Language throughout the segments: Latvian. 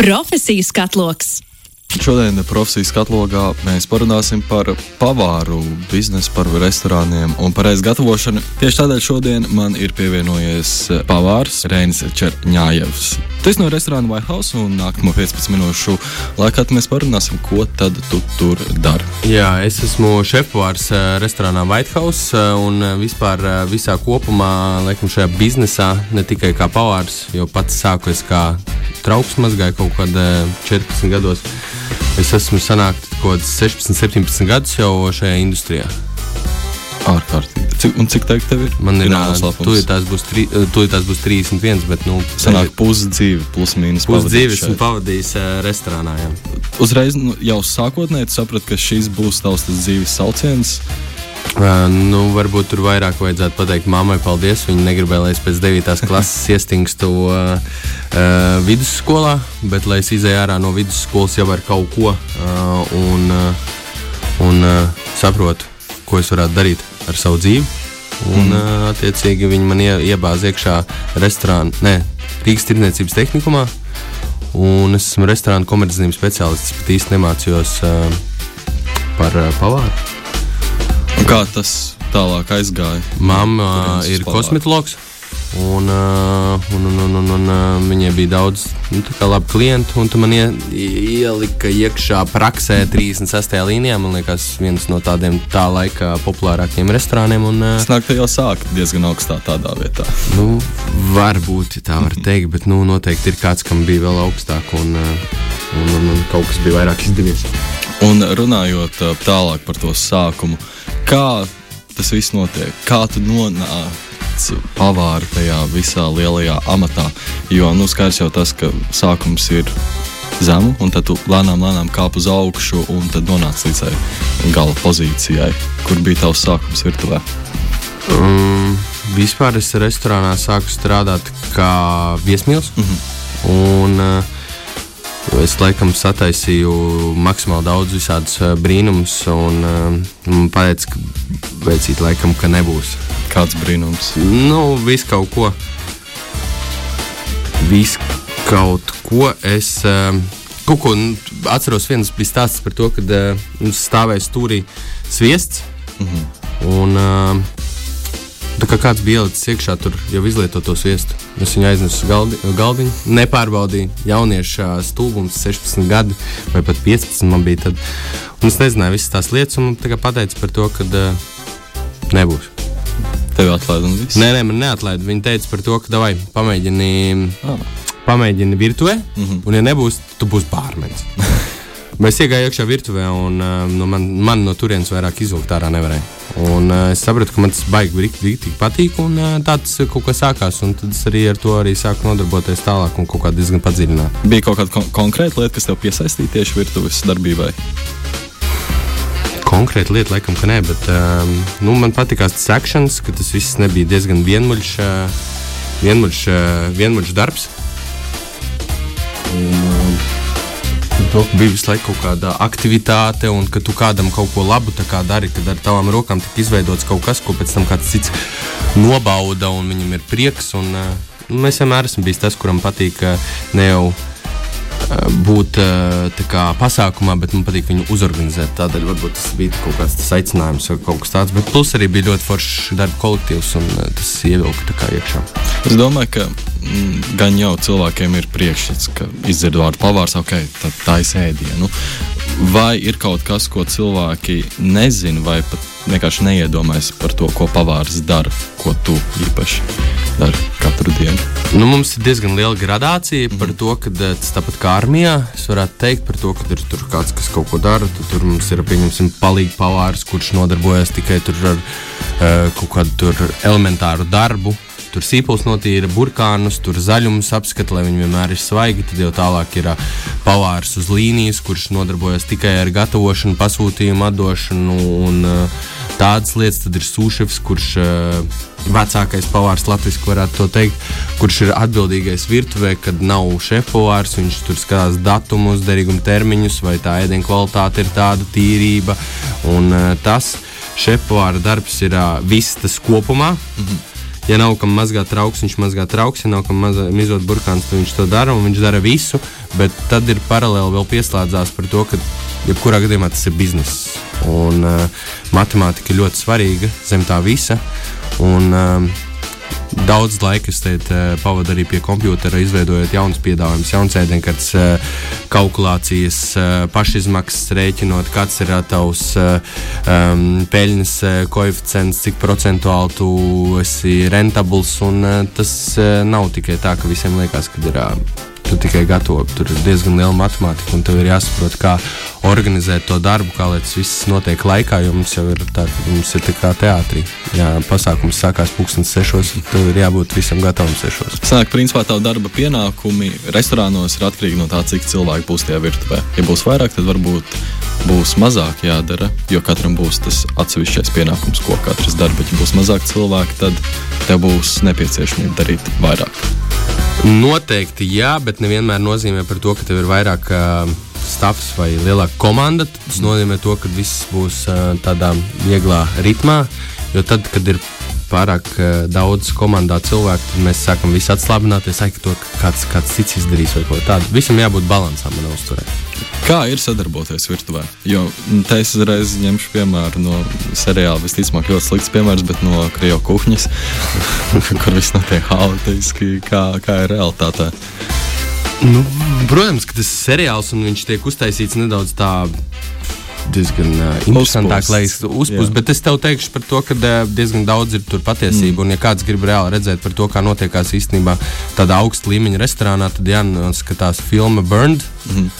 Profesijas katloks. Šodien profesijas katalogā mēs parunāsim par pavāru biznesu, par restorāniem un par reiz gatavošanu. Tieši tādēļ šodien man ir pievienojies pavārs Reinis Čerņājevs. Tas no restorāna White House un nākamo 15 minūšu laikā mēs parunāsim, ko tad tu tur dari. Jā, es esmu šefpavārs restorānā White House un vispār visā kopumā, laikam, šajā biznesā, ne tikai kā pavārs, jo pats sāku es kā trauks mazgāju kaut kad 14 gados. Es esmu sanākts kaut kāds 16, 17 gadus jau šajā industrijā. Ārkārtīgi. Cik, un cik teikt, tev ir? Man ir tūlīt tās būs, tri, tās būs 31, bet nu, sanāk pusi dzīve, plus mīnus. Pusi dzīve esmu pavadījis uh, restorānā. Jā. Uzreiz nu, jau sākotnēji sapratu, ka šis būs tavs dzīves sauciens. Uh, nu, varbūt tur vairāk vajadzētu pateikt mammai paldies. Viņa negribēja, lai es pēc 9. klases iestingstu uh, uh, vidusskolā, bet lai es izēju ārā no vidusskolas jau ar kaut ko uh, un, uh, un uh, saprotu, ko es varētu darīt ar savu dzīvi. Un, mm. attiecīgi, viņi man ie, iebāza iekšā restorānā, ne Rīgas tirdzniecības tehnikumā. Un es esmu restorāna komercdarbības speciālists, bet īstenībā nemācījos uh, par uh, pavāru. Kā tas tālāk aizgāja? Mamma ir kosmetologs. Un, uh, un, un, un, un, un uh, viņai bija daudz nu, labi klientu, un tu man ie, ielika iekšā praksē 36. līnijā. Man liekas, viens no tādiem tā laika populārākiem restorāniem. Un, uh, es nāku, ka jau sāk diezgan augstā tādā vietā. Nu, varbūt tā var teikt, bet nu, noteikti ir kāds, kam bija vēl augstāk, un, un, un, un kaut kas bija vairāk izdevies. Un runājot tālāk par to sākumu, kā tas viss notiek? Kā tu nonāci? Pavāri tajā visā lielajā amatā. Jo nu, skaidrs jau tas, ka sākums ir zemu, un tad tu lēnām, lēnām kāp uz augšu, un tad nonāc līdz gala pozīcijai, kur bija tavs sākums virtuvē. Um, vispār es restorānā sāku strādāt kā viesmīlis. Mm -hmm. un, uh, Es laikam sataisīju maksimāli daudz visādus uh, brīnumus, un uh, man teica, ka veicīt, laikam, ka nebūs. Kāds brīnums? Nu, viss kaut ko. Viss kaut ko. Es uh, kaut ko nu, atceros, viens bija stāsts par to, kad uh, mums stāvēja stūrī sviests. Mm -hmm. un, Tā kā kāds bija ielicis iekšā tur jau izlietoto sviestu, es viņu aiznesu uz galdi, galdiņu, nepārbaudīju. Jauniešu stulbums, 16 gadi vai pat 15 man bija tad. Un es nezināju visas tās lietas, un man pateica par to, ka uh, nebūs. Tev atlaida un viss? Nē, nē, man neatlaida. Viņi teica par to, ka davai pamēģini, ah. pamēģini virtuvē, mm -hmm. un ja nebūs, tu būsi pārmenis. Mēs iegājām iekšā virtuvē, un uh, nu, man, man no turienes vairāk izvilkt ārā nevarēja. Un, uh, es sapratu, ka man tas baigi rīktīgi patīk, un uh, tāds kaut kas sākās. Tad es arī ar to arī sāku nodarboties tālāk un kaut kā diezgan padziļināt. Bija kaut kāda kon konkrēta lieta, kas tev piesaistīja tieši virtuves darbībai. Konkrēta lieta, laikam, ka nē, bet um, nu, man patīkās tas akcents, ka tas viss nebija diezgan vienmuļš, uh, vienmuļš, uh, vienmuļš darbs. Un, uh, to, ka bija visu laiku kaut kāda aktivitāte, un ka tu kādam kaut ko labu dari, kad ar tavām rokām tika izveidots kaut kas, ko pēc tam kāds cits nobauda, un viņam ir prieks. Un, uh, mēs vienmēr esam bijis tas, kuram patīk uh, ne jau būt kā, pasākumā, bet man patīk viņu uzorganizēt. Tādēļ varbūt tas bija kaut kāds tas aicinājums vai kaut kas tāds. Bet plus arī bija ļoti foršs darba kolektīvs un tas ievilka iekšā. Es domāju, ka mm, gan jau cilvēkiem ir priekšstats, ka izdzird vārdu pavārs, ok, tad tā ir sēdienu. Vai ir kaut kas, ko cilvēki nezina, vai pat vienkārši neiedomājas par to, ko pavārs dara, ko tu īpaši dari katru dienu? Nu, mums ir diezgan liela gradācija mm. par to, ka eh, tas tāpat kā armijā, es varētu teikt par to, ka ir tur kāds, kas kaut ko dara. Tu, tur mums ir, pieņemsim, palīgi pavārs, kurš nodarbojas tikai ar uh, kaut kādu elementāru darbu, Tur sīpols notīra burkānus, tur zaļumus apskata, lai viņi vienmēr ir svaigi. Tad jau tālāk ir pavārs uz līnijas, kurš nodarbojas tikai ar gatavošanu, pasūtījumu, atdošanu un tādas lietas. Tad ir sūšefs, kurš vecākais pavārs Latvijas, varētu to teikt, kurš ir atbildīgais virtuvē, kad nav šefpavārs. Viņš tur skatās datumus, derīguma termiņus, vai tā ēdienu kvalitāte ir tāda tīrība. Un tas šefpavāra darbs ir viss tas kopumā. Mm -hmm Ja nav kam mazgāt trauks, viņš mazgā trauks, ja nav kam mizot burkāns, tad viņš to dara un viņš dara visu. Bet tad ir paralēli vēl pieslēdzās par to, ka jebkurā gadījumā tas ir bizness. Un uh, matemātika ir ļoti svarīga zem tā visa. Un, uh, Daudz laika es teikt, pavadu arī pie kompjutera, izveidojot jaunus piedāvājumus, jaunas ēdienkartes, kalkulācijas, pašizmaksas rēķinot, kāds ir tavs um, peļņas koeficients, cik procentuāli tu esi rentabls. Tas nav tikai tā, ka visiem liekas, ka ir tu tikai gatavo. Tur ir diezgan liela matemātika, un tev ir jāsaprot, kā organizēt to darbu, kā lai tas viss notiek laikā. Jo mums jau ir tā, mums ir tā kā teātrī. Jā, pasākums sākās pulkstenis sešos, tev ir jābūt visam gatavam sešos. Sanāk, principā tā darba pienākumi restorānos ir atkarīgi no tā, cik cilvēki būs tajā virtuvē. Ja būs vairāk, tad varbūt būs mazāk jādara, jo katram būs tas atsevišķais pienākums, ko katrs dara. Bet, ja būs mazāk cilvēku, tad tev būs nepieciešamība darīt vairāk. Noteikti jā, bet nevienmēr nozīmē to, ka tev ir vairāk uh, stāvs vai lielāka komanda. Tas nozīmē to, ka viss būs uh, tādā vieglā ritmā. Jo tad, kad ir pārāk uh, daudz komandā cilvēku, tad mēs sākam visi atslābināties, ka to kāds, kāds cits izdarīs vai ko tādu. Visam jābūt līdzsvaram manā uzturē. Kā ir sadarboties virtuvē? Jo nu, te es uzreiz ņemšu piemēru no seriāla, visticamāk, ļoti slikts piemērs, bet no Krievijas kuģņas, kur viss notiek haotiski, kā, kā ir realitāte. Nu, protams, ka tas ir seriāls un viņš tiek uztaisīts nedaudz tā diezgan uh, interesantāk, lai uzpūstu. Bet es tev teikšu par to, ka uh, diezgan daudz ir tur patiesība. Mm. Un, ja kāds grib reāli redzēt par to, kā notiekās īstenībā tādā augsta līmeņa restorānā, tad jāskatās filma Burned. Mm.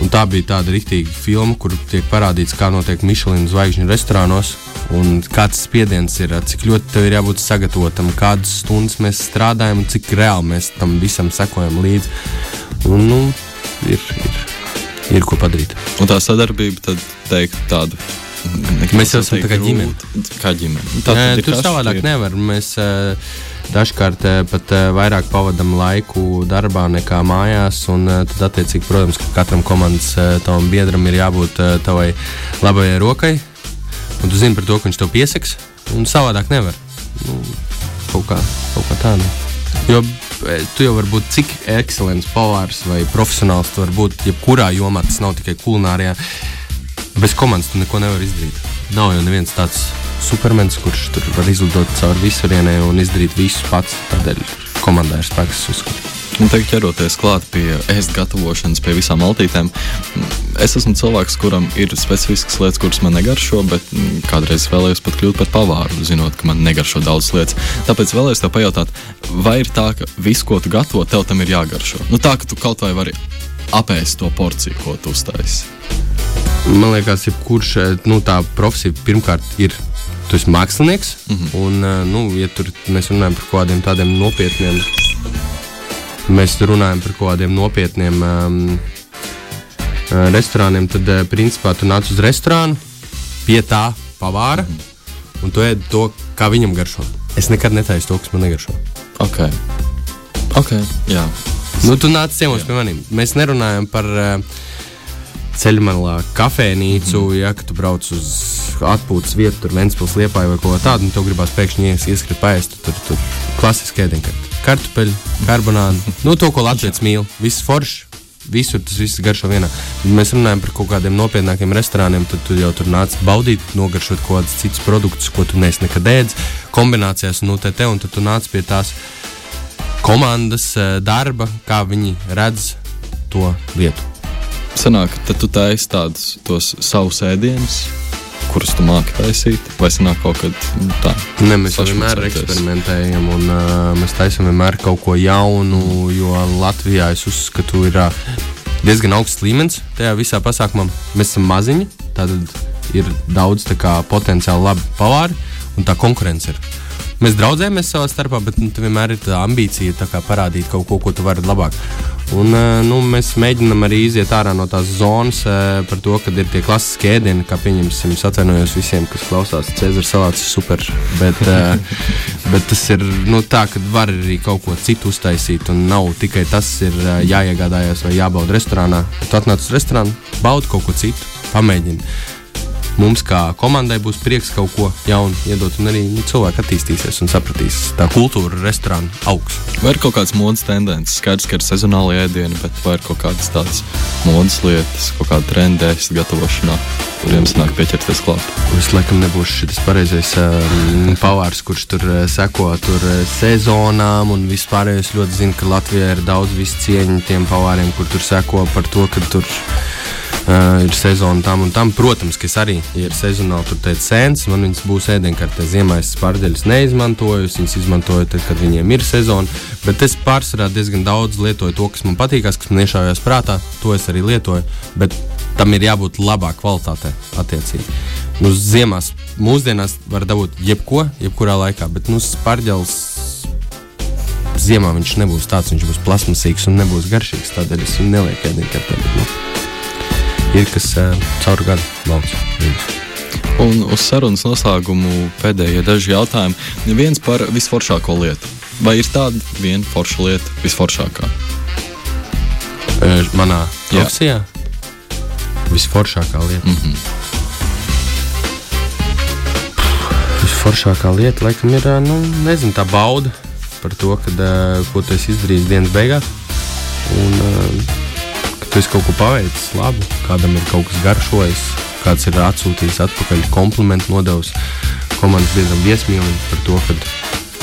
Un tā bija tāda rīktīva filma, kur tiek parādīts, kā notiek Michelin zvaigžņu restorānos. Un kāds spiediens ir, cik ļoti tev ir jābūt sagatavotam, kādas stundas mēs strādājam un cik reāli mēs tam visam sekojam līdzi. Un, nu, ir, ir, ir ko padarīt. Un tā sadarbība tad teikt tādu. Mēs jau esam kā ģimene. Kā ģimene. Tā, Nē, tur savādāk ir. nevar. Mēs, uh, Dažkārt eh, pat eh, vairāk pavadām laiku darbā nekā mājās. Un, eh, tad, attiecīgi, protams, ka katram komandas tavam biedram ir jābūt tavai labajai rokai. Un tu zini par to, ka viņš tev piesaks. Un savādāk nevar. Nu, kaut kā, kaut kā tā. Nu. Jo tu jau vari būt cik ekscelents pavārs vai profesionāls. Tu vari būt jebkurā jomā, tas nav tikai kulinārijā. Bez komandas tu neko nevari izdarīt. Nav jau neviens tāds supermens, kurš tur var izlidot cauri visurienē un izdarīt visu pats. Tādēļ komandai ir spēks uzskatīt. Un tagad ķeroties klāt pie ēst gatavošanas, pie visām maltītēm. Es esmu cilvēks, kuram ir specifiskas lietas, kuras man negaršo, bet kādreiz vēlējos pat kļūt par pavāru, zinot, ka man negaršo daudz lietas. Tāpēc vēlējos te pajautāt, vai ir tā, ka viss, ko tu gatavo, tev tam ir jāgaršo? Nu, tā, ka tu kaut vai vari apēst to porciju, ko tu uztaisīsi. Man liekas, jebkurš nu, tā profesija pirmkārt ir tu esi mākslinieks. Mm -hmm. Un, eh, nu, ja tur mēs runājam par kaut kādiem tādiem nopietniem, mēs runājam par kaut kādiem nopietniem um, restorāniem, tad, uh, principā, tu nāc uz restorānu pie tā pavāra -hmm. un tu ēd to, kā viņam garšo. Es nekad netaisu to, kas man negaršo. Ok. okay. Jā. Nu, tu nāc ciemos pie maniem. Mēs nerunājam par uh, ceļmalā kafejnīcu, mm ja tu brauc uz atpūtas vietu, tur Vēnspils liepāja vai ko tādu, un tu gribās pēkšņi ieskriet paēst, tur, tur klasiski ēdienkarti. Kartupeļi, karbonādi, nu to, ko Latvijas mīl, viss foršs. Visur tas viss garšo vienā. Ja mēs runājam par kaut kādiem nopietnākiem restorāniem, tad tu jau tur nāc baudīt, nogaršot kaut kādus citus produktus, ko tu neesi nekad ēdis, kombinācijās, te, te, un tad tu nāc pie tās komandas eh, darba, kā viņi redz to lietu sanāk, tad tu taisi tādus savus ēdienus, kurus tu māki taisīt, vai sanāk kaut kad nu, tā? Ne, mēs vienmēr eksperimentējam un uh, mēs taisām vienmēr kaut ko jaunu, jo Latvijā es uzskatu, ir uh, diezgan augsts līmenis tajā visā pasākumā. Mēs esam maziņi, tad ir daudz kā, potenciāli labi pavāri un tā konkurence ir. Mēs draudzējamies savā starpā, bet nu, vienmēr ir tā ambīcija tā parādīt kaut ko, ko tu vari labāk. Un, eh, nu, mēs mēģinām arī iziet ārā no tās zonas eh, par to, ka ir tie klasiskie ēdieni, kā pieņemsim, atvainojos visiem, kas klausās. Cēzara salāts ir super, bet, eh, bet tas ir nu, tā, ka var arī kaut ko citu uztaisīt. Un nav tikai tas, ir jāiegādājas vai jābauda restorānā. Tu atnāc uz restorānu, baudi kaut ko citu, pamēģini. Mums kā komandai būs prieks kaut ko jaunu iedot, un arī nu, cilvēki attīstīsies un sapratīs, tā kultūra, restorāna augs. Vai ir kaut kādas modes tendences? Skaidrs, ka ir sezonāla ēdiena, bet vai ir kaut kādas tādas modes lietas, kaut kāda trendēs gatavošanā, kuriem sanāk pieķerties klāt? Es laikam nebūšu šis pareizais um, pavārs, kurš tur uh, seko tur uh, sezonām, un vispār es ļoti zinu, ka Latvijā ir daudz visu cieņu tiem pavāriem, kur tur seko par to, ka tur ir Uh, ir sezona tam un tam. Protams, ka es arī, ja ir sezonāli, tur teicu, sēnes, man viņas būs ēdienkartē. Ziemā es spārģeļus neizmantoju, es viņas izmantoju tad, kad viņiem ir sezona. Bet es pārsvarā diezgan daudz lietoju to, kas man patīkās, kas man iešaujās prātā. To es arī lietoju. Bet tam ir jābūt labā kvalitātē, attiecīgi. Nu, ziemās mūsdienās var dabūt jebko, jebkurā laikā, bet nu, spārģeļus ziemā viņš nebūs tāds, viņš būs plasmasīgs un nebūs garšīgs. Tādēļ es viņu nelieku ēdienkartē. Bet, nu, ir kas caur gadu lauks. Un uz sarunas noslēgumu pēdējie daži jautājumi. Viens par visforšāko lietu. Vai ir tāda viena forša lieta, visforšākā? Manā profesijā? Visforšākā lieta. Mm -hmm. Visforšākā lieta, laikam, ir nu, nezinu, tā bauda par to, kad, ko tu esi izdarījis dienas beigās. Un, tu esi kaut ko paveicis labu, kādam ir kaut kas garšojis, kāds ir atsūtījis atpakaļ komplimentu nodevis komandas biedram viesmīlim par to, ka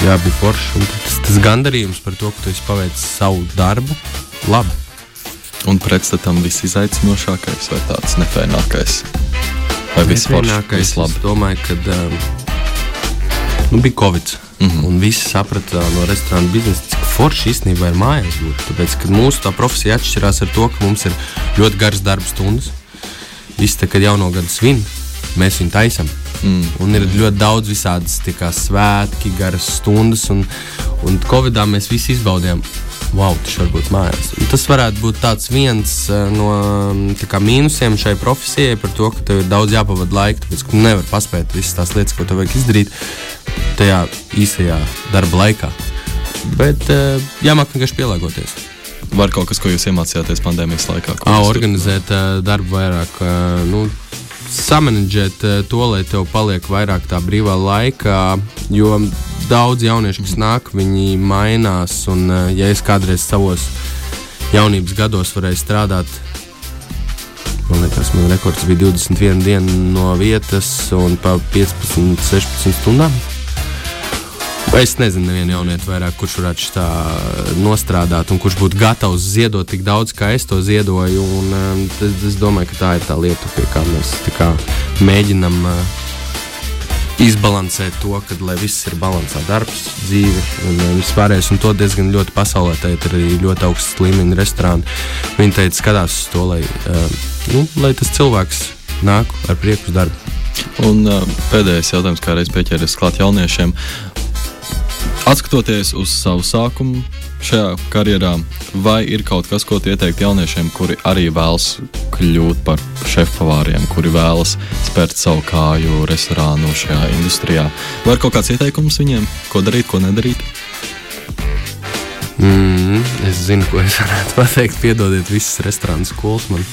jā, bija forši. Tas, tas gandarījums par to, ka tu esi paveicis savu darbu labi. Un pretstatam visizaicinošākais vai tāds nefēnākais? Vai visforšākais? Es domāju, ka um, nu, bija Covid. Mm -hmm. Un visi saprata no restorāna biznesa, cik forši īstenībā ir mājās būt. Tāpēc, ka mūsu tā profesija atšķirās ar to, ka mums ir ļoti garas darba stundas. Visi, kad jauno gadu svin, mēs viņu taisām. Mm. Un ir ļoti daudz visādas kā, svētki, garas stundas. Un, un Covidā mēs visi izbaudījām wow, tas var būt mājās. Un tas varētu būt viens uh, no kā, mīnusiem šai profesijai, par to, ka tev ir daudz jāpavada laika, tāpēc ka tu nevari paspēt visas tās lietas, ko tev vajag izdarīt tajā īsajā darba laikā. Bet uh, jāmāk vienkārši pielāgoties. Var kaut kas, ko jūs iemācījāties pandēmijas laikā? À, organizēt uh, darbu vairāk. Nu, samanģēt to, lai tev paliek vairāk tā brīvā laika, jo daudz jauniešu, kas nāk, viņi mainās. Un, eh, ja es kādreiz savos jaunības gados varēju strādāt, man liekas, man rekords bija 21 dienu no vietas un pa 15, 16 stundām. Es nezinu, nevienu jaunieti vairāk, kurš varētu tā nostrādāt un kurš būtu gatavs ziedot tik daudz, kā es to ziedoju. Un, um, es, es domāju, ka tā ir tā lieta, pie kā mēs kā mēģinam uh, izbalansēt to, ka viss ir balansā, darbs, dzīve un uh, viss pārējais. Un to diezgan ļoti pasaulē teikt, ir arī ļoti augsts līmeņa restorāni. Viņi teica, skatās uz to, lai, uh, nu, lai tas cilvēks nāk ar prieku uz darbu. Un pēdējais jautājums, kā reiz pieķēries klāt jauniešiem. Atskatoties uz savu sākumu šajā karjerā, vai ir kaut kas, ko ieteikt jauniešiem, kuri arī vēlas kļūt par šefpavāriem, kuri vēlas spērt savu kāju restorānu šajā industrijā? Vai ir kaut kāds ieteikums viņiem, ko darīt, ko nedarīt? Mm, es zinu, ko es varētu pateikt. Piedodiet, visas restorāna skolas man.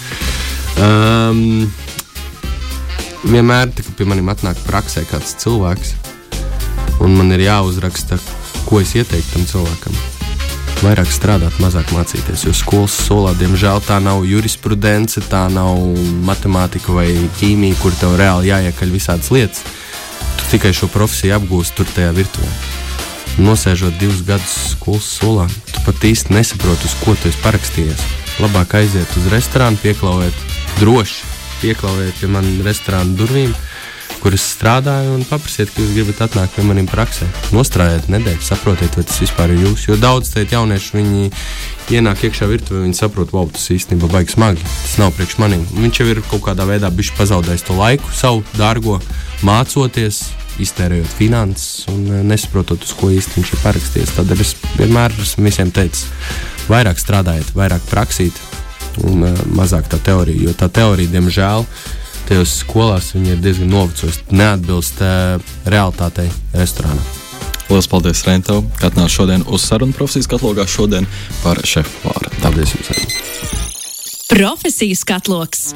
Um, vienmēr, kad pie maniem atnāk praksē kāds cilvēks, un man ir jāuzraksta, ko es ieteiktu tam cilvēkam? Vairāk strādāt, mazāk mācīties. Jo skolas solā, diemžēl, tā nav jurisprudence, tā nav matemātika vai ķīmija, kur tev reāli jāiekaļ visādas lietas. Tu tikai šo profesiju apgūsi tur tajā virtuvē. Nosēžot divus gadus skolas solā, tu pat īsti nesaproti, uz ko tu esi parakstījies. Labāk aiziet uz restorānu, pieklauvēt droši, pieklauvēt pie manas restorāna durvīm kur es strādāju, un paprasiet, ka jūs gribat atnākt pie maniem praksē. Nostrādājiet nedēļu, saprotiet, vai tas vispār ir jūs. Jo daudz teikt, jaunieši viņi ienāk iekšā virtuvē, viņi saprot, wow, tas īstenībā baigs smagi. Tas nav priekš maniem. Viņš jau ir kaut kādā veidā pazaudējis to laiku, savu dārgo, mācoties, iztērējot finanses un eh, nesaprotot, uz ko īsti viņš ir parakstījis. Tādēļ es vienmēr esmu visiem teicis, vairāk strādājiet, vairāk praksīt un uh, mazāk tā teorija. Jo tā teorija, diemžēl, ir tajos skolās viņi ir diezgan novecojuši, neatbilst uh, realitātei restorānā. Lielas paldies, Rento, ka atnācāt šodien uz sarunu profesijas katlogā šodien par šefu vāru. Paldies jums! Arī. Profesijas katloks!